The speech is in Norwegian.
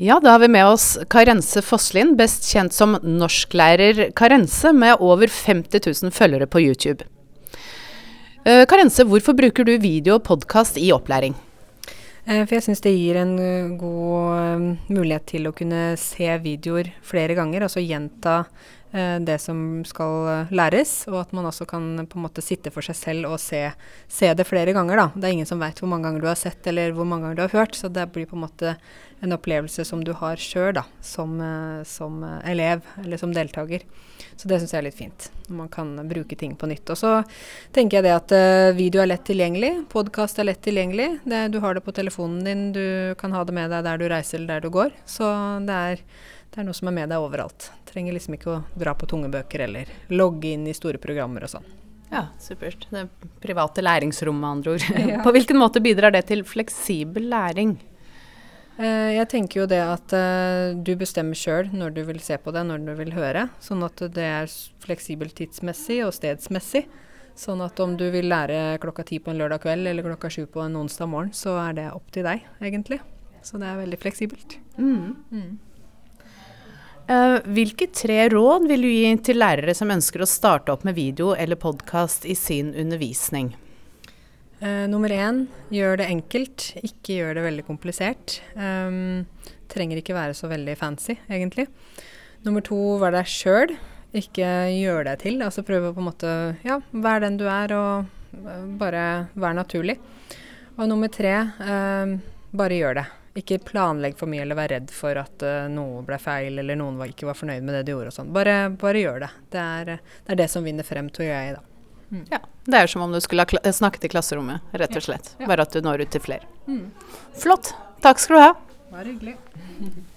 Ja, da har vi med oss Karense Fosslin, best kjent som norsklærer Karense, med over 50 000 følgere på YouTube. Uh, Karense, hvorfor bruker du video og podkast i opplæring? Uh, for jeg syns det gir en uh, god mulighet til å kunne se videoer flere ganger, altså gjenta det som skal læres, og at man også kan på en måte sitte for seg selv og se, se det flere ganger. Da. Det er ingen som vet hvor mange ganger du har sett eller hvor mange ganger du har hørt, så det blir på en måte en opplevelse som du har sjøl som, som, elev eller som deltaker. Så det syns jeg er litt fint. Når man kan bruke ting på nytt. Og så tenker jeg det at video er lett tilgjengelig. Podkast er lett tilgjengelig. Det, du har det på telefonen din, du kan ha det med deg der du reiser eller der du går. Så det er, det er noe som er med deg overalt. Trenger liksom ikke å dra på tunge bøker eller logge inn i store programmer og sånn. Ja, supert. Det private læringsrom, med andre ord. Ja. På hvilken måte bidrar det til fleksibel læring? Eh, jeg tenker jo det at uh, du bestemmer sjøl når du vil se på det, når du vil høre. Sånn at det er fleksibelt tidsmessig og stedsmessig. Sånn at om du vil lære klokka ti på en lørdag kveld eller klokka sju på en onsdag morgen, så er det opp til deg, egentlig. Så det er veldig fleksibelt. Mm. Mm. Uh, hvilke tre råd vil du gi til lærere som ønsker å starte opp med video eller podkast i sin undervisning? Uh, nummer én, gjør det enkelt, ikke gjør det veldig komplisert. Um, trenger ikke være så veldig fancy, egentlig. Nummer to, vær deg sjøl. Ikke gjør deg til. Altså prøv å på en måte ja, være den du er, og bare være naturlig. Og nummer tre, uh, bare gjør det. Ikke planlegg for mye eller vær redd for at uh, noe ble feil eller noen var, ikke var fornøyd med det du gjorde og sånn. Bare, bare, gjør det. Det er, det er, det som vinner frem, tror jeg, da. Mm. Ja, Det er som om du skulle ha snakket i klasserommet, rett og slett. Ja. Ja. Bare at du når ut til flere. Mm. Flott. Takk skal du ha. Bare hyggelig.